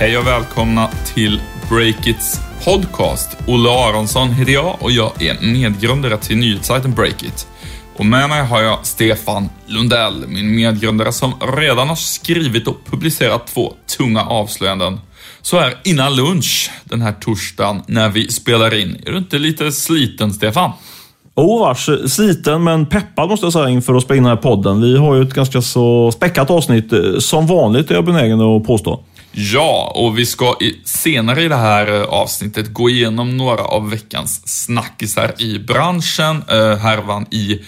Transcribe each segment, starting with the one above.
Hej och välkomna till Breakits podcast. Olle Aronsson heter jag och jag är medgrundare till nyhetssajten Breakit. Och med mig har jag Stefan Lundell, min medgrundare som redan har skrivit och publicerat två tunga avslöjanden. Så här innan lunch den här torsdagen när vi spelar in. Är du inte lite sliten, Stefan? Oh vars, sliten men peppad måste jag säga inför att spela in den här podden. Vi har ju ett ganska så späckat avsnitt. Eh, som vanligt är jag benägen att påstå. Ja, och vi ska i, senare i det här eh, avsnittet gå igenom några av veckans snackisar i branschen. Eh, härvan i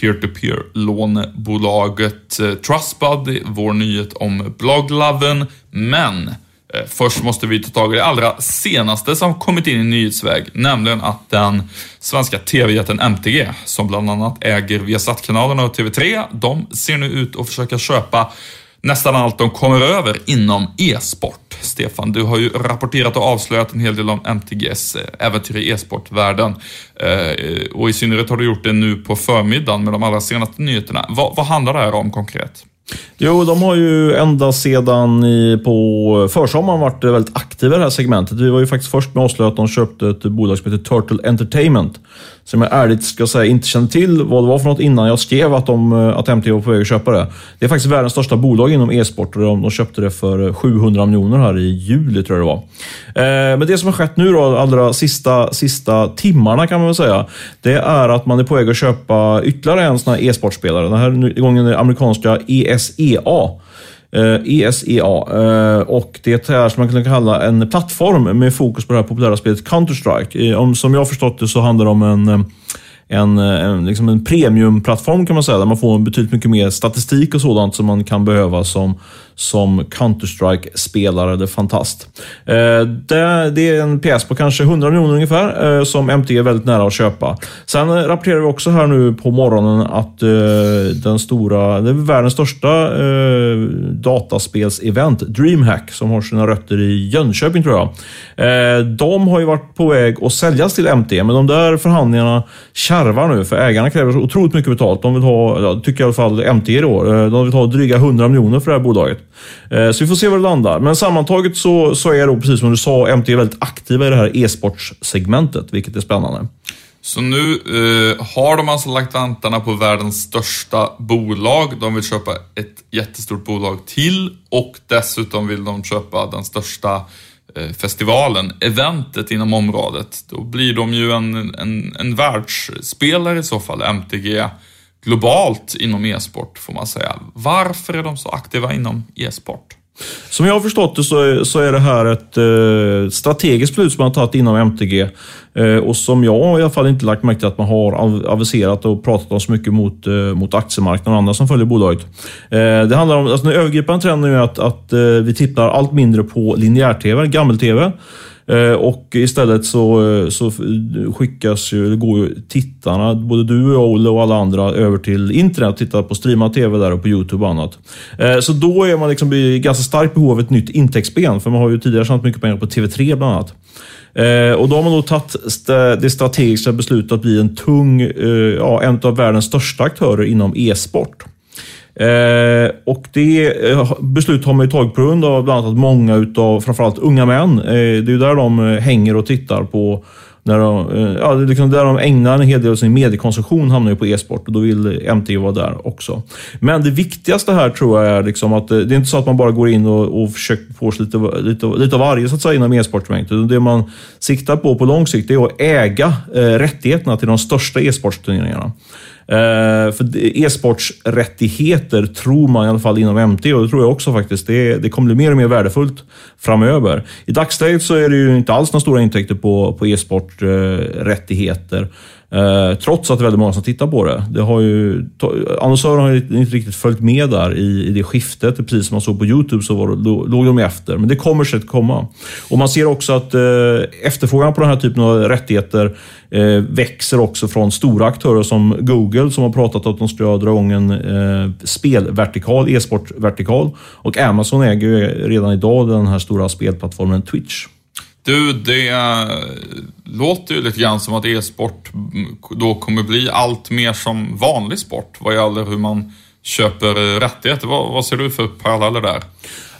peer-to-peer lånebolaget eh, Trustbuddy, vår nyhet om bloggloven. Men eh, först måste vi ta tag i det allra senaste som kommit in i nyhetsväg, nämligen att den svenska TV-jätten MTG, som bland annat äger Viasat-kanalerna och TV3, de ser nu ut att försöka köpa nästan allt de kommer över inom e-sport. Stefan, du har ju rapporterat och avslöjat en hel del om MTGs eh, äventyr i e-sportvärlden. Eh, och i synnerhet har du gjort det nu på förmiddagen med de allra senaste nyheterna. Vad, vad handlar det här om konkret? Jo, de har ju ända sedan i, på försommaren varit väldigt aktiva i det här segmentet. Vi var ju faktiskt först med att avslöja att de köpte ett bolag som heter Turtle Entertainment som jag ärligt ska säga inte kände till vad det var för något innan jag skrev att, de, eh, att MT var på väg att köpa det. Det är faktiskt världens största bolag inom e-sport och de, de köpte det för eh, 700 miljoner här i juli tror jag det var. Eh, men det som har skett nu då, allra sista, sista timmarna kan man väl säga, det är att man är på väg att köpa ytterligare en sån här e-sportspelare. Den här gången är det amerikanska ESEA. Eh, ESEA. Eh, och det är som man kan kalla en plattform med fokus på det här populära spelet Counter-Strike. Eh, som jag har förstått det så handlar det om en en, en, liksom en premiumplattform kan man säga, där man får betydligt mycket mer statistik och sådant som man kan behöva som, som Counter-Strike-spelare. eller fantast. Eh, det, är en pjäs på kanske 100 miljoner ungefär, eh, som MT är väldigt nära att köpa. Sen rapporterar vi också här nu på morgonen att eh, den stora, det är världens största dataspelsevent, DreamHack, som har sina rötter i Jönköping tror jag. De har ju varit på väg att säljas till MT, men de där förhandlingarna kärvar nu, för ägarna kräver så otroligt mycket betalt. De vill ha, tycker i alla fall MT då, de vill ha dryga 100 miljoner för det här bolaget. Eh, så vi får se var det landar. Men sammantaget så, så är då, precis som du sa, MT väldigt aktiva i det här e-sportsegmentet, vilket är spännande. Så nu eh, har de alltså lagt vantarna på världens största bolag. De vill köpa ett jättestort bolag till och dessutom vill de köpa den största Eh, festivalen, eventet inom området, då blir de ju en, en, en världsspelare i så fall, MTG, globalt inom e-sport får man säga. Varför är de så aktiva inom e-sport? Som jag har förstått det så är, så är det här ett eh, strategiskt beslut som man har tagit inom MTG. Eh, och som jag i alla fall inte lagt märke till att man har aviserat och pratat om så mycket mot, eh, mot aktiemarknaden och andra som följer bolaget. Eh, det handlar om, alltså den övergripande trenden är att, att eh, vi tittar allt mindre på linjär-tv, gammel-tv. Eh, och istället så, eh, så skickas ju, går ju tittarna, både du och Olle och alla andra, över till internet och tittar på streamad TV där och på Youtube och annat. Eh, så då är man liksom i ganska starkt behov av ett nytt intäktsben, för man har ju tidigare tjänat mycket pengar på TV3 bland annat. och då har man då tagit det strategiska beslutet att bli en tung, ja, en av världens största aktörer inom e-sport. Eh, och det eh, beslut beslutet har man ju tagit på grund av bland annat att många utav framförallt unga män, eh, det är ju där de eh, hänger och tittar på när de, eh, ja, liksom där de ägnar en hel del av sin mediekonsumtion hamnar ju på e-sport och då vill MT vara där också. Men det viktigaste här tror jag är liksom att eh, det är inte så att man bara går in och, och försöker få sig lite, lite, lite av varje så att säga inom e-sportmängden. Det man siktar på på lång sikt är att äga eh, rättigheterna till de största e-sportsturneringarna. Eh, för e-sportsrättigheter tror man i alla fall inom MT och det tror jag också faktiskt. Det, det kommer bli mer och mer värdefullt framöver. I dagsläget så är det ju inte alls några stora intäkter på, på e-sporträttigheter. Eh, Eh, trots att det är väldigt många som tittar på det. det har ju, annonsörerna har inte riktigt följt med där i, i det skiftet. Precis som man såg på Youtube så var, låg de efter. Men det kommer säkert komma. Och Man ser också att eh, efterfrågan på den här typen av rättigheter eh, växer också från stora aktörer som Google som har pratat om att de ska dra igång en eh, spelvertikal, e-sportvertikal. Och Amazon äger ju redan idag den här stora spelplattformen Twitch. Du, det låter ju lite grann som att e-sport då kommer bli allt mer som vanlig sport vad gäller hur man köper rättigheter. Vad, vad ser du för paralleller där?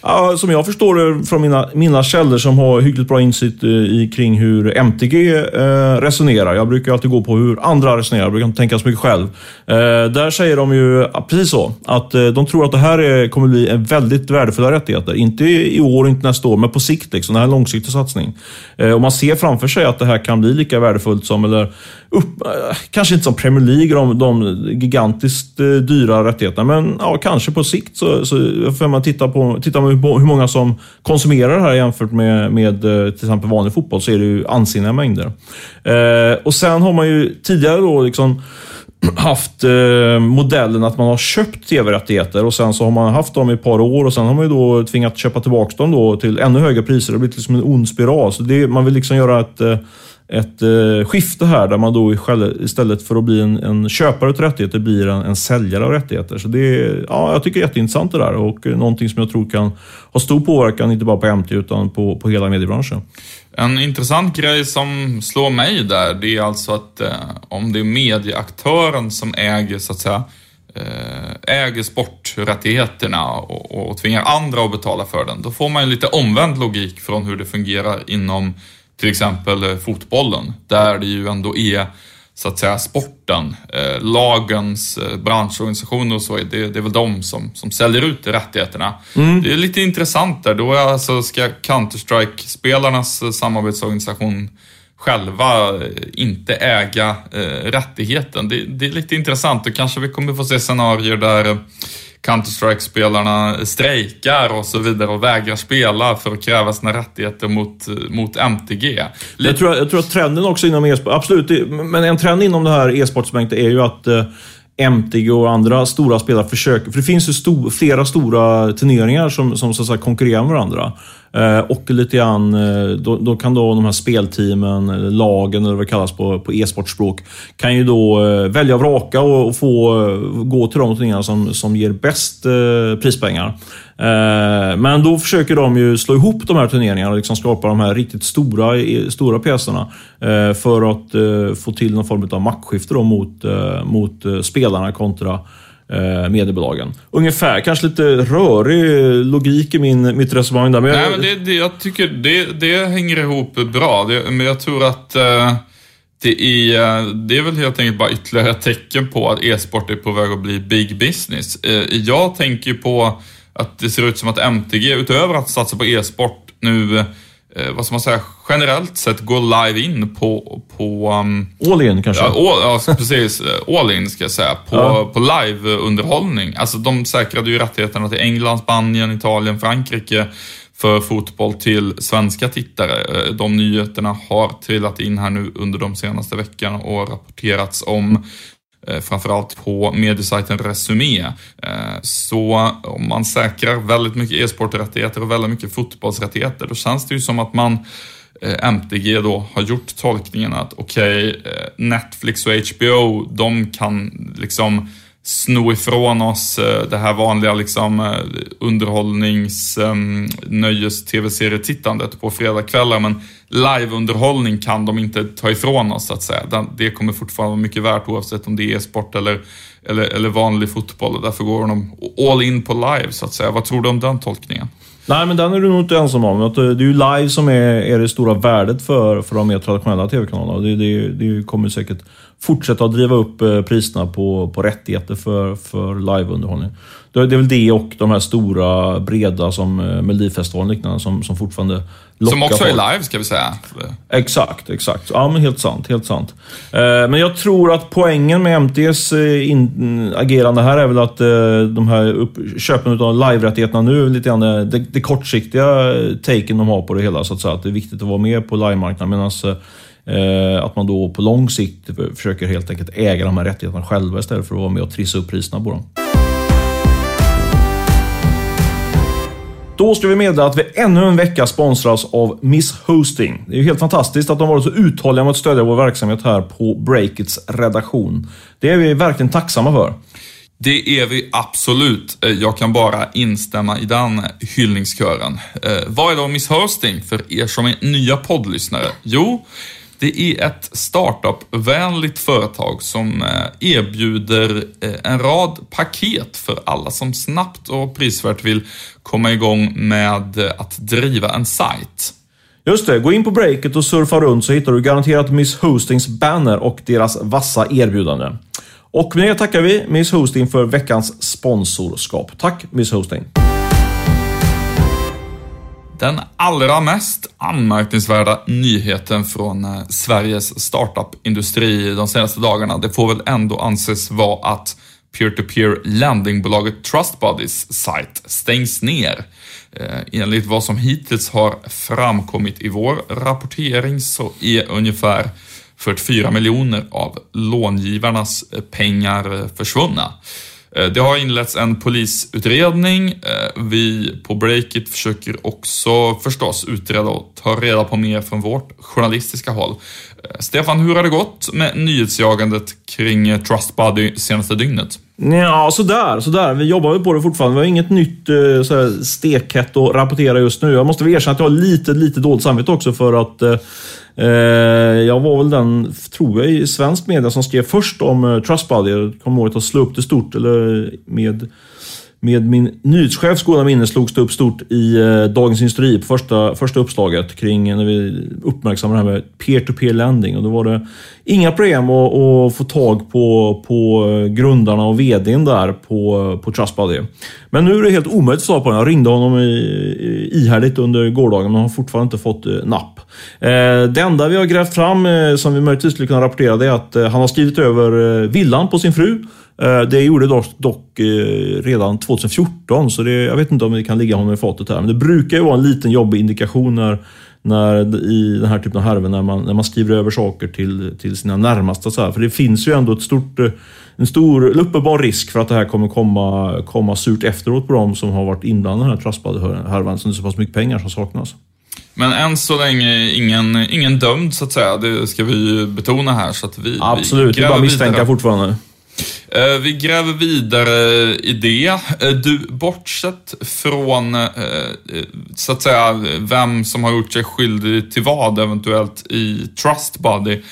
Ja, som jag förstår det från mina, mina källor som har hyggligt bra insikt eh, i, kring hur MTG eh, resonerar. Jag brukar alltid gå på hur andra resonerar, jag brukar inte tänka så mycket själv. Eh, där säger de ju precis så, att eh, de tror att det här är, kommer bli en väldigt värdefulla rättigheter. Inte i år, inte nästa år, men på sikt. Liksom, det här är en långsiktig satsning. Eh, och man ser framför sig att det här kan bli lika värdefullt som, eller upp, eh, kanske inte som Premier League, de, de gigantiskt eh, dyra rättigheterna, men ja, kanske på sikt så, så får man titta på, titta på hur många som konsumerar det här jämfört med, med eh, till exempel vanlig fotboll så är det ju ansenliga mängder. Eh, och sen har man ju tidigare då liksom haft eh, modellen att man har köpt tv-rättigheter och sen så har man haft dem i ett par år och sen har man ju då tvingat köpa tillbaka dem då till ännu högre priser. Det har blivit liksom en ond spiral. Så det, man vill liksom göra ett eh, ett eh, skifte här där man då istället för att bli en, en köpare av rättigheter blir en, en säljare av rättigheter. Så det är, ja, jag tycker det är jätteintressant det där och eh, någonting som jag tror kan ha stor påverkan, inte bara på MT utan på, på hela mediebranschen. En intressant grej som slår mig där, det är alltså att eh, om det är medieaktören som äger, så att säga, eh, äger sporträttigheterna och, och tvingar andra att betala för den, då får man ju lite omvänd logik från hur det fungerar inom till exempel eh, fotbollen, där det ju ändå är så att säga sporten, eh, lagens eh, branschorganisationer och så, det, det är väl de som, som säljer ut rättigheterna. Mm. Det är lite intressant där, då är alltså ska Counter-Strike-spelarnas eh, samarbetsorganisation själva eh, inte äga eh, rättigheten. Det, det, är lite intressant och kanske vi kommer få se scenarier där Counter-Strike-spelarna strejkar och så vidare och vägrar spela för att kräva sina rättigheter mot, mot MTG. Jag tror, jag tror att trenden också inom e-sport, absolut, men en trend inom det här e-sportsmängden är ju att eh, MTG och andra stora spelare försöker, för det finns ju sto, flera stora turneringar som, som så att säga, konkurrerar med varandra. Eh, och lite grann, eh, då, då, kan då de här spelteamen, eller lagen eller vad det kallas på, på e-sportspråk, kan ju då eh, välja och vraka och, och få eh, gå till de turneringar som, som ger bäst eh, prispengar. Eh, men då försöker de ju slå ihop de här turneringarna och liksom skapa de här riktigt stora, stora pjäserna eh, för att eh, få till någon form av maktskifte mot, mot spelarna kontra mediebolagen. Ungefär, kanske lite rörig logik i min, mitt resonemang där. Men Nej, men det, det, jag tycker det, det hänger ihop bra. Det, men jag tror att det, är, det är väl helt enkelt bara ytterligare ett tecken på att e-sport är på väg att bli big business. Jag tänker på att det ser ut som att MTG, utöver att satsa på e-sport nu eh, vad ska man säga, generellt sett gå live in på... på um, all in kanske? Ja, all, ja precis. All in ska jag säga. På, ja. på live-underhållning. Alltså de säkrade ju rättigheterna till England, Spanien, Italien, Frankrike för fotboll till svenska tittare. Eh, de nyheterna har trillat in här nu under de senaste veckorna och rapporterats om Eh, framförallt på mediesajten Resumé. Eh, så om man säkrar väldigt mycket e-sporträttigheter och väldigt mycket fotbollsrättigheter, då känns det ju som att man eh, MTG då har gjort tolkningen att okej, okay, Netflix och HBO, de kan liksom sno ifrån oss eh, det här vanliga liksom eh, underhållnings, ehm, nöjes, tv-serietittandet på fredagskvällar men liveunderhållning kan de inte ta ifrån oss så att säga. Det kommer fortfarande vara mycket värt oavsett om det är sport eller, eller, eller vanlig fotboll därför går de all in på live så att säga. Vad tror du om den tolkningen? Nej, men den är du nog inte ensam om. Eh, det är ju live som är, är det stora värdet för, för de mer traditionella tv-kanalerna. Det, det, det kommer säkert fortsätta att driva upp eh, priserna på, på rättigheter för, för liveunderhållning. Det är väl det och de här stora, breda som eh, Melodifestivalen och liknande som, som fortfarande lockar Som också är live, ska vi säga. Exakt, exakt. Ja, men helt sant. Helt sant. Eh, men jag tror att poängen med MTs agerande här är väl att de här upp, köpen av live-rättigheterna nu är lite grann det, det kortsiktiga taken de har på det hela, så att säga. Att det är viktigt att vara med på live-marknaden. Medan Eh, att man då på lång sikt försöker helt enkelt äga de här rättigheterna själva istället för att vara med och trissa upp priserna på dem. Då ska vi meddela att vi ännu en vecka sponsras av Miss Hosting. Det är ju helt fantastiskt att de varit så uthålliga med att stödja vår verksamhet här på Breakits redaktion. Det är vi verkligen tacksamma för. Det är vi absolut. Eh, jag kan bara instämma i den hyllningskören. Eh, vad är då Miss Hosting för er som är nya poddlyssnare? Jo, det är ett startup-vänligt företag som eh, erbjuder eh, en rad paket för alla som snabbt och prisvärt vill komma igång med eh, att driva en sajt. Just det, gå in på breaket och surfa runt så hittar du garanterat Miss Hostings banner och deras vassa erbjudande. Och med det tackar vi Miss Hosting för veckans sponsorskap. Tack Miss Hosting! Den allra mest anmärkningsvärda nyheten från eh, Sveriges startup-industri de senaste dagarna, det får väl ändå anses vara att peer-to-peer landingbolaget Trustbuddies sajt stängs ner. Eh, enligt vad som hittills har framkommit i vår rapportering så är ungefär 44 miljoner av långivarnas eh, pengar försvunna. Eh, det har inletts en polisutredning. Eh, vi på Breakit försöker också förstås utreda och ta reda på mer från vårt journalistiska håll. Eh, Stefan, hur har det gått med nyhetsjagandet kring Trustbody senaste dygnet? Ja, sådär, sådär. Vi jobbar ju på det fortfarande. Vi har inget nytt eh, stekhett att rapportera just nu. Jag måste erkänna att jag har lite, lite dåligt samvete också för att eh, eh, jag var väl den, tror jag, i svensk media som skrev först om eh, Trustbuddy. Jag kommer ihåg att slå upp det stort, eller med med min nyhetschefs goda minne slogs det upp stort i eh, Dagens Industri på första, första uppslaget kring när vi uppmärksammade det här med peer-to-peer landing. Och då var det inga problem att, att få tag på, på eh, grundarna och vdn där på, på Trustbuddy. Men nu är det helt omöjligt att svara på den. Jag ringde honom i, ihärdigt under gårdagen men har fortfarande inte fått eh, napp. Det enda vi har grävt fram som vi möjligtvis skulle kunna rapportera det är att han har skrivit över villan på sin fru det gjorde dock, dock redan 2014, så det, jag vet inte om det kan ligga honom i fatet här. Men det brukar ju vara en liten jobbig indikation när, när, i den här typen av härvor när man, när man skriver över saker till, till sina närmaste. Så här. För det finns ju ändå ett stort, en stor, uppenbar risk för att det här kommer komma, komma surt efteråt på dem som har varit inblandade i den här trustbuddy-härvan. Så det är så pass mycket pengar som saknas. Men än så länge ingen, ingen dömd så att säga. Det ska vi betona här. Så att vi, Absolut, vi är bara misstänka fortfarande. Eh, vi gräver vidare i det. Eh, du, bortsett från eh, så att säga vem som har gjort sig skyldig till vad eventuellt i Trustbody.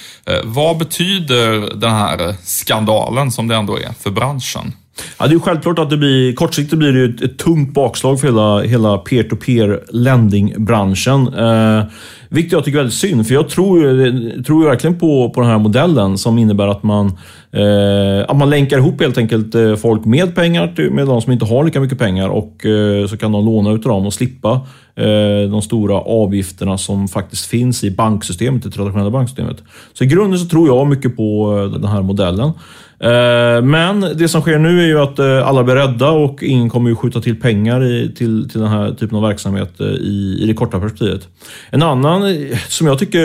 Vad betyder den här skandalen som det ändå är för branschen? Ja, det är självklart att det blir, kortsiktigt blir det ett, ett tungt bakslag för hela, hela peer-to-peer lending-branschen. Eh, vilket jag tycker är väldigt synd, för jag tror, tror verkligen på, på den här modellen som innebär att man, Eh, att man länkar ihop helt enkelt eh, folk med pengar med de som inte har lika mycket pengar och eh, så kan de låna ut dem och slippa eh, de stora avgifterna som faktiskt finns i banksystemet, det traditionella banksystemet. Så i grunden så tror jag mycket på eh, den här modellen. Eh, men det som sker nu är ju att eh, alla blir rädda och ingen kommer ju skjuta till pengar i, till, till den här typen av verksamhet eh, i, i det korta perspektivet. En annan, som jag tycker,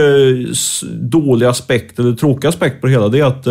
dålig aspekt, eller tråkig aspekt på det hela, det är att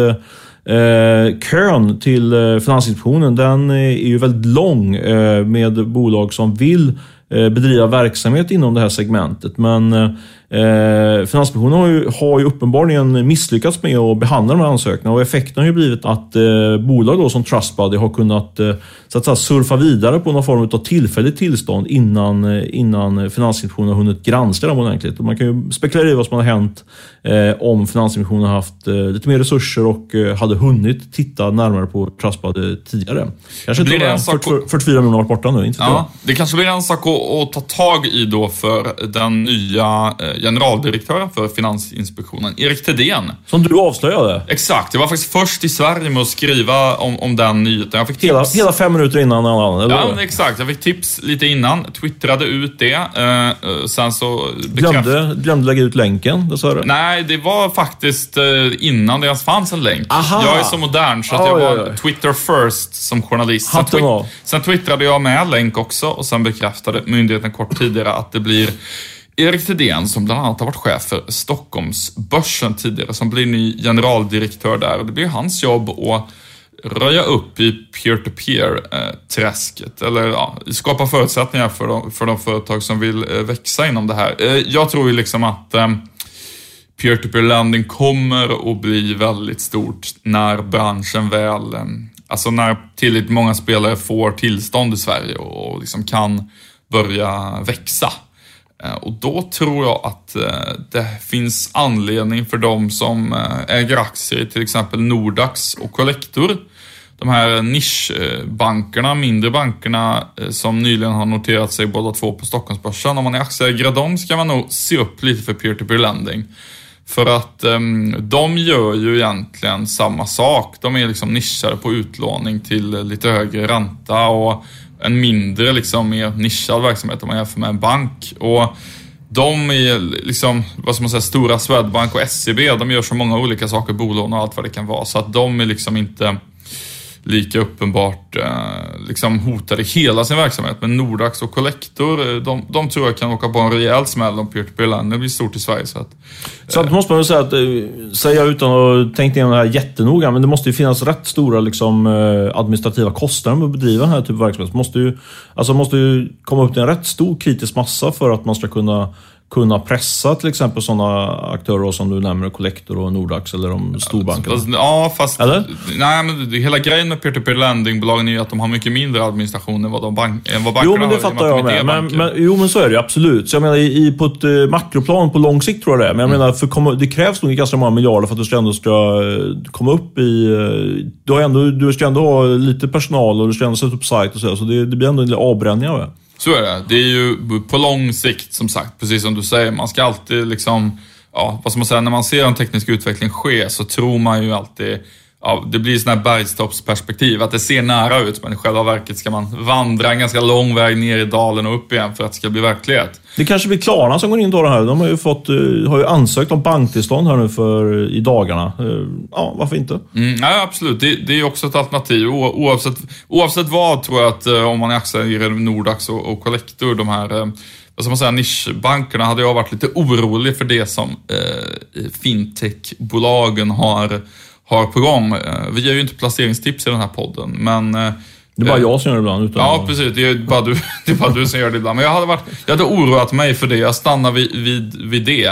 Eh, kön till eh, Finansinspektionen den eh, är ju väldigt lång eh, med bolag som vill eh, bedriva verksamhet inom det här segmentet. Men Eh, Finansinspektionen har ju, har ju uppenbarligen misslyckats med att behandla de här ansökningarna och effekten har ju blivit att eh, bolag då som Trustbuddy har kunnat eh, så att säga, surfa vidare på någon form av tillfälligt tillstånd innan, eh, innan Finansinspektionen har hunnit granska dem ordentligt. Och man kan ju spekulera i vad som har hänt eh, om Finansinspektionen har haft eh, lite mer resurser och eh, hade hunnit titta närmare på Trustbuddy tidigare. Kanske bara 40, 44 miljoner varit borta nu. Inte ja, det kanske blir en sak att, att, ta tag i då för den nya generaldirektören för Finansinspektionen, Erik Thedéen. Som du avslöjade? Exakt. Jag var faktiskt först i Sverige med att skriva om, om den nyheten. Jag fick hela, tips. hela fem minuter innan alla andra? Ja, exakt. Jag fick tips lite innan, twittrade ut det. Uh, sen så glömde, glömde lägga ut länken, det sa du? Nej, det var faktiskt uh, innan det ens fanns en länk. Aha. Jag är så modern så att oh, jag var ja, ja. Twitter first som journalist. Sen, twi sen twittrade jag med länk också och sen bekräftade myndigheten kort tidigare att det blir Erik Thedéen som bland annat har varit chef för Stockholmsbörsen tidigare, som blir ny generaldirektör där. och Det blir hans jobb att röja upp i peer-to-peer-träsket, eller ja, skapa förutsättningar för de, för de företag som vill eh, växa inom det här. Eh, jag tror ju liksom att eh, peer-to-peer landing kommer att bli väldigt stort när branschen väl, alltså när tillräckligt många spelare får tillstånd i Sverige och liksom kan börja växa. Eh, och då tror jag att eh, det finns anledning för de som eh, äger aktier i till exempel Nordax och Collector. De här nischbankerna, mindre bankerna som nyligen har noterat sig båda två på Stockholmsbörsen. Om man är aktieägare i dem ska man nog se upp lite för peer-to-peer lending. För att ehm, de gör ju egentligen samma sak. De är liksom nischade på utlåning till lite högre ränta och en mindre, liksom mer nischad verksamhet om man jämför med en bank. Och de är liksom, vad ska man säga, stora Swedbank och SEB, de gör så många olika saker, bolån och allt vad det kan vara. Så att de är liksom inte lika uppenbart eh, liksom hotade hela sin verksamhet. Men Nordax och Collector, eh, de, de tror jag kan åka på en rejäl smäll om peer-to-peer land blir stort i Sverige. Så att, så att måste man väl säga att, eh, säga utan att tänkt igenom det här jättenoga, men det måste ju finnas rätt stora liksom, administrativa kostnader med att bedriva den här typen av verksamhet. Man måste ju, alltså måste ju komma upp till en rätt stor kritisk massa för att man ska kunna kunna pressa till exempel sådana aktörer som du nämner, Collector och Nordax eller de storbankerna? Ja, fast... Eller? Nej, men hela grejen med peer-to-peer lendingbolagen är ju att de har mycket mindre administration än vad, de bank, än vad bankerna har. Jo, men det fattar jag med. Men, men, jo, men så är det ju absolut. Så jag menar, i, på ett uh, makroplan på lång sikt tror jag det är. Men jag mm. menar, för komma, det krävs nog ganska många miljarder för att du ska ändå ska uh, komma upp i... Uh, du, har ändå, du ska ändå ha lite personal och du ska ändå sätta upp sajt och så. Så det, det blir ändå en del avbränningar. Så är det. Det är ju på lång sikt, som sagt, precis som du säger. Man ska alltid liksom, ja, vad ska man säga, när man ser en teknisk utveckling ske så tror man ju alltid ja, det blir sån här bergstoppsperspektiv, att det ser nära ut men i själva verket ska man vandra en ganska lång väg ner i dalen och upp igen för att det ska bli verklighet. Det kanske blir Klarna som går in då här. De har ju, fått, eh, har ju ansökt om banktillstånd här nu för, i dagarna. Eh, ja, varför inte? Mm, ja, absolut, det, det är också ett alternativ. O, oavsett, oavsett vad tror jag att eh, om man är aktieägare i Nordax och, och Collector, de här vad ska man säga, nischbankerna hade jag varit lite orolig för det som eh, fintechbolagen har har på gång. Eh, vi ger ju inte placeringstips i den här podden, men eh, det är bara jag som gör det ibland. Utan ja, precis. Det är, bara du, det är bara du som gör det ibland. Men jag hade, varit, jag hade oroat mig för det. Jag stannar vid, vid, vid det.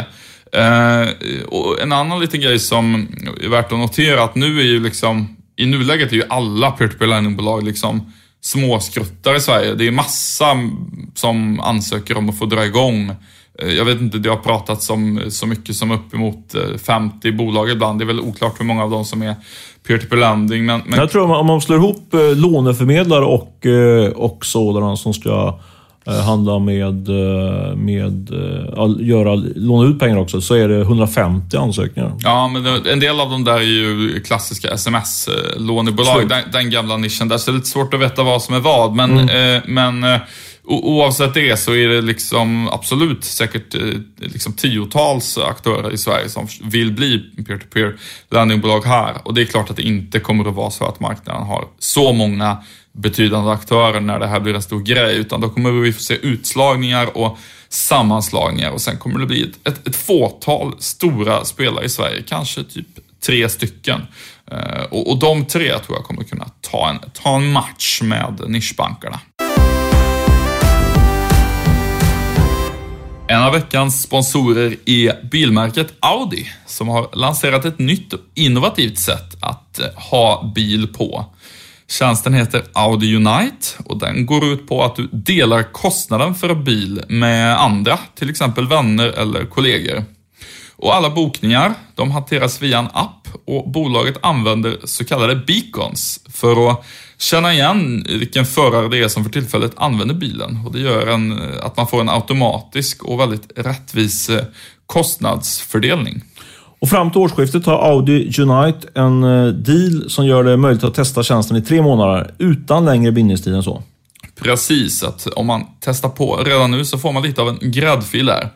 Eh, och en annan liten grej som är värt att notera, att nu är ju liksom, i nuläget är ju alla peer-to-peer lendingbolag liksom småskruttar i Sverige. Det är massa som ansöker om att få dra igång Eh, jag vet inte, det har pratats om så mycket som uppemot 50 eh, bolag ibland. Det är väl oklart hur många av dem som är peer-to-peer lending. Men, men... Jag tror om man slår ihop eh, låneförmedlare och, och sådana som ska handla med, med göra, låna ut pengar också, så är det 150 ansökningar. Ja, men en del av dem där är ju klassiska sms-lånebolag, den, den, gamla nischen där, så det är lite svårt att veta vad som är vad. Men, mm. men oavsett det så är det liksom absolut säkert eh, liksom tiotals aktörer i Sverige som vill bli peer-to-peer landingbolag här. Och det är klart att det inte kommer att vara så att marknaden har så många betydande aktörer när det här blir en stor grej, utan då kommer vi få se utslagningar och sammanslagningar och sen kommer det bli ett, ett, ett fåtal stora spelare i Sverige, kanske typ tre stycken. Eh, och, och de tre tror jag kommer kunna ta en, ta en match med nischbankerna. En av veckans sponsorer är bilmärket Audi som har lanserat ett nytt innovativt sätt att eh, ha bil på. Tjänsten heter Audi Unite och den går ut på att du delar kostnaden för en bil med andra, till exempel vänner eller kollegor. Och alla bokningar, de hanteras via en app och bolaget använder så kallade beacons för att känna igen vilken förare det är som för tillfället använder bilen. Och det gör en, att man får en automatisk och väldigt rättvis eh, kostnadsfördelning. Och fram till årsskiftet har Audi Unite en eh, deal som gör det möjligt att testa tjänsten i tre månader utan längre bindningstid än så. Precis, att om man testar på redan nu så får man lite av en gräddfil där.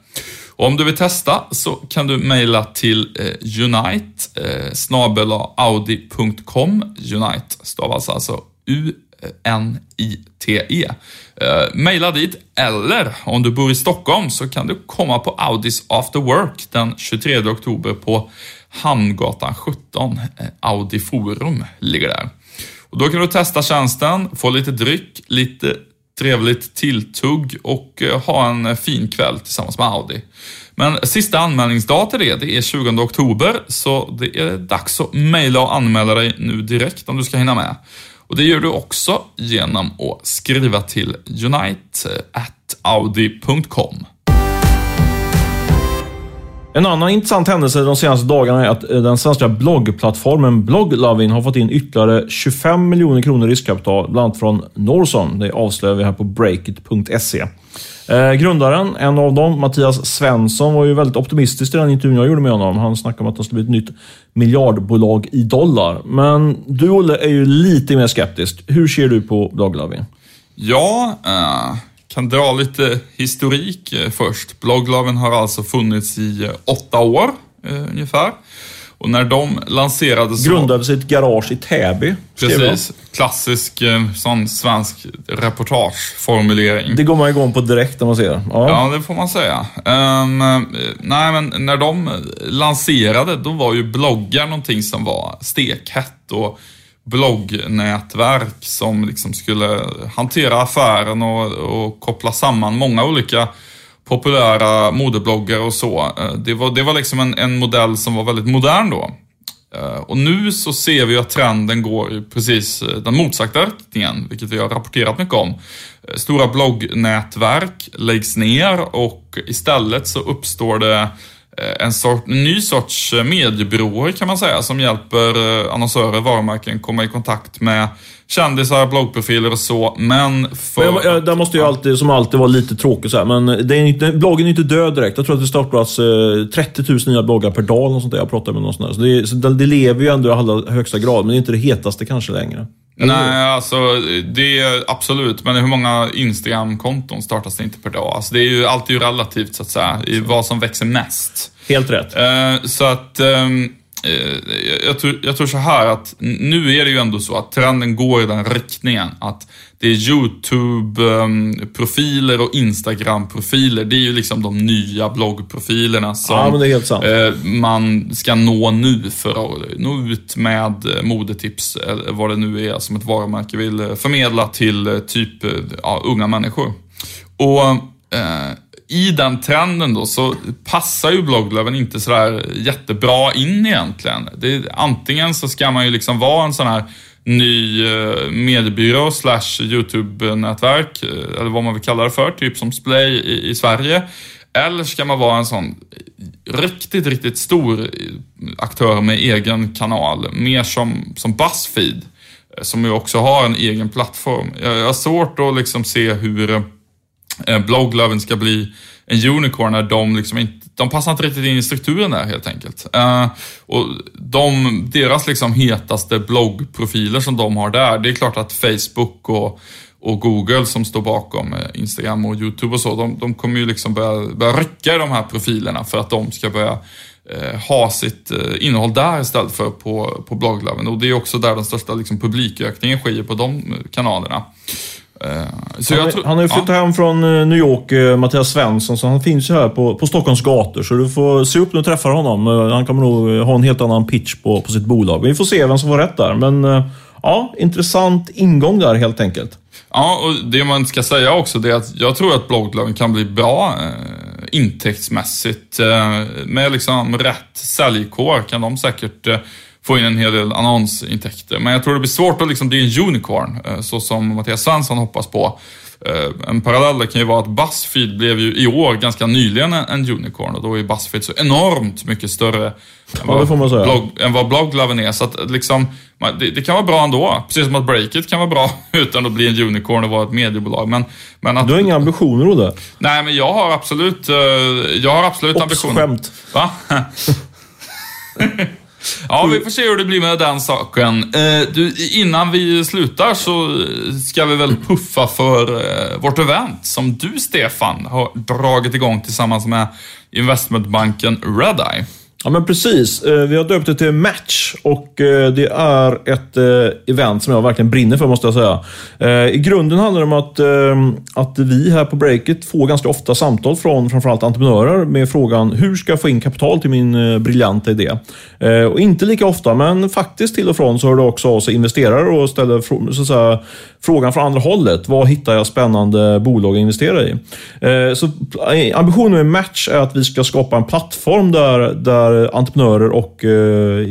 Och om du vill testa så kan du mejla till eh, unite eh, audi.com. Unite stavas alltså U-N-I-T-E. Eh, maila dit, eller om du bor i Stockholm så kan du komma på Audis After Work den 23 oktober på Hamngatan 17. Eh, Audi Forum ligger där. Och då kan du testa tjänsten, få lite dryck, lite trevligt tilltugg och eh, ha en fin kväll tillsammans med Audi. Men sista anmälningsdag till det, det är 20 oktober, så det är dags att mejla och anmäla dig nu direkt om du ska hinna med. Och det gör du också genom att skriva till unite.audi.com. Eh, en annan intressant händelse de senaste dagarna är att eh, den svenska bloggplattformen Blogglovin har fått in ytterligare 25 miljoner kronor i riskkapital, bland annat från Norson. Det avslöjar vi här på breakit.se. Eh, grundaren, en av dem, Mattias Svensson, var ju väldigt optimistisk i den intervjun jag gjorde med honom. Han snackade om att det skulle bli ett nytt miljardbolag i dollar. Men du, Olle, är ju lite mer skeptisk. Hur ser du på Blogglovin? Ja, eh, kan dra lite historik eh, först. Bloggloven har alltså funnits i eh, åtta år eh, ungefär. Och när de lanserades... Grundades i ett garage i Täby. Precis. Klassisk sån svensk reportageformulering. Det går man igång på direkt när man ser det. Ja, ja det får man säga. Um, nej, men när de lanserade, då var ju bloggar någonting som var stekhett. Och bloggnätverk som liksom skulle hantera affären och, och koppla samman många olika populära modebloggar och så. Eh, det var, det var liksom en, en modell som var väldigt modern då. Eh, och nu så ser vi att trenden går i precis eh, den motsatta riktningen, vilket vi har rapporterat mycket om. Stora bloggnätverk läggs ner och istället så uppstår det Eh, en, sort, en ny sorts eh, mediebyråer kan man säga som hjälper eh, annonsörer, varumärken komma i kontakt med kändisar, bloggprofiler och så. Men för... Jag, jag, där måste ju alltid, som alltid vara lite tråkigt så här, men det är inte, bloggen är inte död direkt. Jag tror att det startas eh, 30 000 nya bloggar per dag. Och sånt där. Jag pratar med någon sån där. Så, det, så det, det lever ju ändå i allra högsta grad, men det är inte det hetaste kanske längre. Nej, alltså det är absolut. Men hur många Instagram-konton startas det inte per dag? Alltså, det är ju alltid relativt så att säga, i vad som växer mest. Helt rätt. Uh, så att um, uh, jag, tror, jag tror så här att nu är det ju ändå så att trenden går i den riktningen att det är YouTube-profiler och Instagram-profiler. Det är ju liksom de nya bloggprofilerna som ja, eh, man ska nå nu för att nå ut med modetips, eller vad det nu är som ett varumärke vill förmedla till eh, typ eh, ja, unga människor. Och eh, i den trenden då så passar ju blogglöven inte sådär jättebra in egentligen. Det, antingen så ska man ju liksom vara en sån här ny eh, mediebyrå slash YouTube-nätverk, eh, eller vad man vill kalla det för, typ som Splay i, i Sverige. Eller ska man vara en sån riktigt, riktigt stor eh, aktör med egen kanal, mer som, som Buzzfeed, som ju också har en egen plattform. Jag, har svårt att liksom se hur blogglöven ska bli en unicorn när de liksom inte, de passar inte riktigt in i strukturen där helt enkelt. Eh, och de, deras liksom hetaste bloggprofiler som de har där, det är klart att Facebook och, och Google som står bakom eh, Instagram och YouTube och så, de, de kommer ju liksom börja, börja rycka i de här profilerna för att de ska börja eh, ha sitt eh, innehåll där istället för på, på blogglaven. Och det är också där den största liksom, publikökningen sker på de kanalerna. Eh, så han, tror, han har ju flyttat ja. hem från eh, New York, eh, Mattias Svensson, så han finns ju här på, på Stockholms gator. Så du får se upp när du träffar honom. Han kommer nog ha en helt annan pitch på, på sitt bolag. Vi får se vem som får rätt där. Men ja, intressant ingång där helt enkelt. Ja, och det man ska säga också det är att jag tror att blogglöven kan bli bra eh, intäktsmässigt. Eh, med liksom rätt säljkår kan de säkert eh, få in en hel del annonsintäkter. Men jag tror det blir svårt att liksom bli en unicorn, eh, så som Mattias Svensson hoppas på. Eh, en parallell kan ju vara att Buzzfeed blev ju i år ganska nyligen en unicorn och då är Buzzfeed så enormt mycket större än vad, ja, blogg, än vad Bloggloven är. Så att liksom, det, det, kan vara bra ändå. Precis som att Breakit kan vara bra utan att bli en unicorn och vara ett mediebolag. Men, men att, du har inga ambitioner Olle? Nej, men jag har absolut, eh, jag har absolut Ops, ambitioner. skämt. Va? Ja, vi får se hur det blir med den saken. Eh, du, innan vi slutar så ska vi väl puffa för eh, vårt event som du, Stefan, har dragit igång tillsammans med investmentbanken Redeye. Ja men precis. Eh, vi har döpt det till Match och eh, det är ett eh, event som jag verkligen brinner för måste jag säga. I grunden handlar det om att, att vi här på Breakit får ganska ofta samtal från framförallt entreprenörer med frågan hur ska jag få in kapital till min briljanta idé? Och inte lika ofta, men faktiskt till och från så hör det också av sig investerare och ställer så att säga, frågan från andra hållet. Vad hittar jag spännande bolag att investera i? Så ambitionen med Match är att vi ska skapa en plattform där, där där entreprenörer och eh,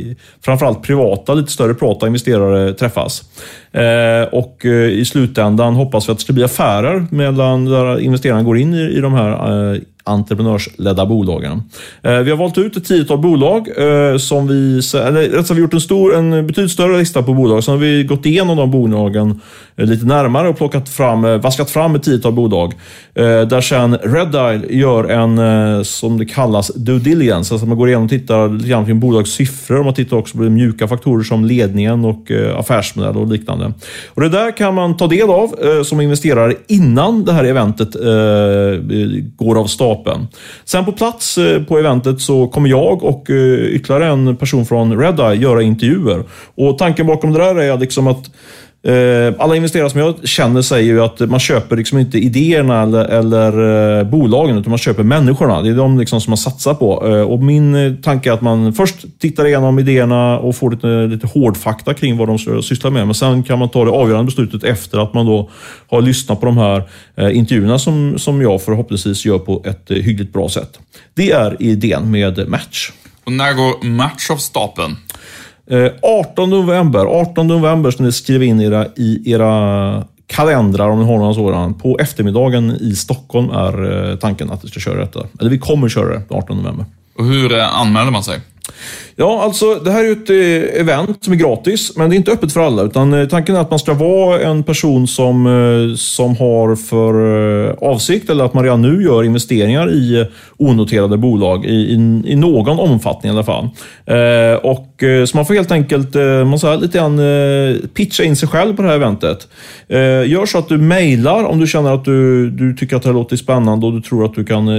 framförallt privata, lite större privata investerare träffas. Eh, och eh, i slutändan hoppas vi att det ska bli affärer mellan där investerarna går in i, i de här eh, entreprenörsledda bolagen. Eh, vi har valt ut ett tiotal bolag eh, som vi, eller rätt vi har gjort en, stor, en betydligt större lista på bolag. Sen har vi gått igenom de bolagen eh, lite närmare och plockat fram, vaskat fram ett tiotal bolag. Där sen Redile gör en, som det kallas, due diligence. Alltså man går igenom och tittar lite grann på bolags siffror. Man tittar också på mjuka faktorer som ledningen och affärsmodell och liknande. Och Det där kan man ta del av som investerare innan det här eventet går av stapeln. Sen på plats eh, på eventet så kommer jag och eh, ytterligare en person från Redeye göra intervjuer. Och Tanken bakom det där är liksom att Eh, alla investerare som jag känner säger ju att man köper liksom inte idéerna eller, eller eh, bolagen, utan man köper människorna. Det är de liksom som man satsar på. Eh, och min tanke är att man först tittar igenom idéerna och får lite, lite hårdfakta kring vad de sysslar med. Men sen kan man ta det avgörande beslutet efter att man då har lyssnat på de här intervjuerna som, som jag förhoppningsvis gör på ett hyggligt bra sätt. Det är idén med Match. Och när går Match av stapeln? Eh, 18 november, 18 november ska ni skriva in era, i era kalendrar om ni har någon sådan. På eftermiddagen i Stockholm är eh, tanken att vi ska köra detta. Eller vi kommer köra det 18 november. Och hur eh, anmäler man sig? Ja, alltså det här är ju ett eh, event som är gratis, men det är inte öppet för alla. Utan eh, tanken är att man ska vara en person som, eh, som har för avsikt, eller att man redan nu gör investeringar i onoterade bolag i, i, i någon omfattning i alla fall. och, så man får helt enkelt man säger, lite grann pitcha in sig själv på det här eventet. gör så att du mejlar om du känner att du, du tycker att det här låter spännande och du tror att du kan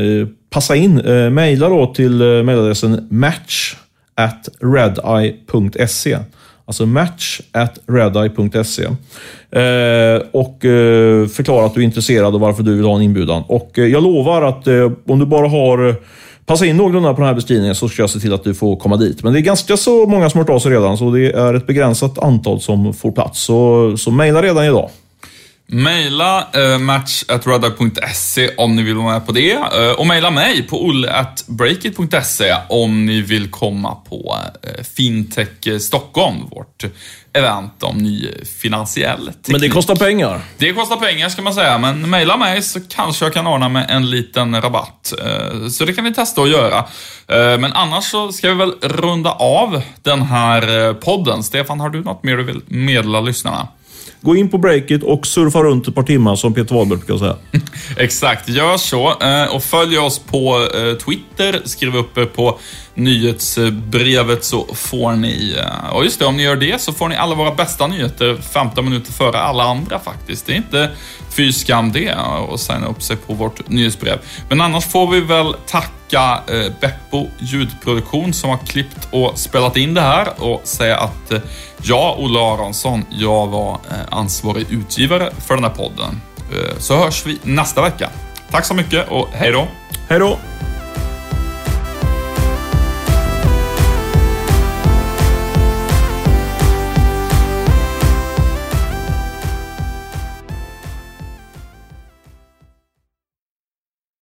passa in. Eh, då till eh, mejladressen match at redeye.se. Alltså match at redeye.se. Eh, och eh, förklara att du är intresserad och varför du vill ha en inbjudan. Och eh, jag lovar att eh, om du bara har passat Passa in någorlunda på den här beskrivningen så ska jag se till att du får komma dit. Men det är ganska så många som har hört av sig redan, så det är ett begränsat antal som får plats. Så, så mejla redan idag. Maila eh, match.radar.se om ni vill vara med på det. Eh, och maila mig på olle.breakit.se om ni vill komma på eh, Fintech Stockholm, vårt event om ny finansiell teknik. Men det kostar pengar. Det kostar pengar ska man säga, men mejla mig så kanske jag kan ordna med en liten rabatt. Eh, så det kan ni testa att göra. Eh, men annars så ska vi väl runda av den här eh, podden. Stefan, har du något mer du vill meddela lyssnarna? Gå in på breaket och surfa runt ett par timmar som Peter Wahlberg brukar säga. Exakt, gör så. Eh, och följ oss på eh, Twitter. Skriv upp er på nyhetsbrevet så får ni... Eh, ja just det, om ni gör det så får ni alla våra bästa nyheter 15 minuter före alla andra faktiskt. Det är inte fy skam det eh, att signa upp sig på vårt nyhetsbrev. Men annars får vi väl tacka eh, Beppo ljudproduktion som har klippt och spelat in det här och säga att jag, Olle Aronsson, jag var ansvarig utgivare för den här podden. Så hörs vi nästa vecka. Tack så mycket och hej då! Hej då!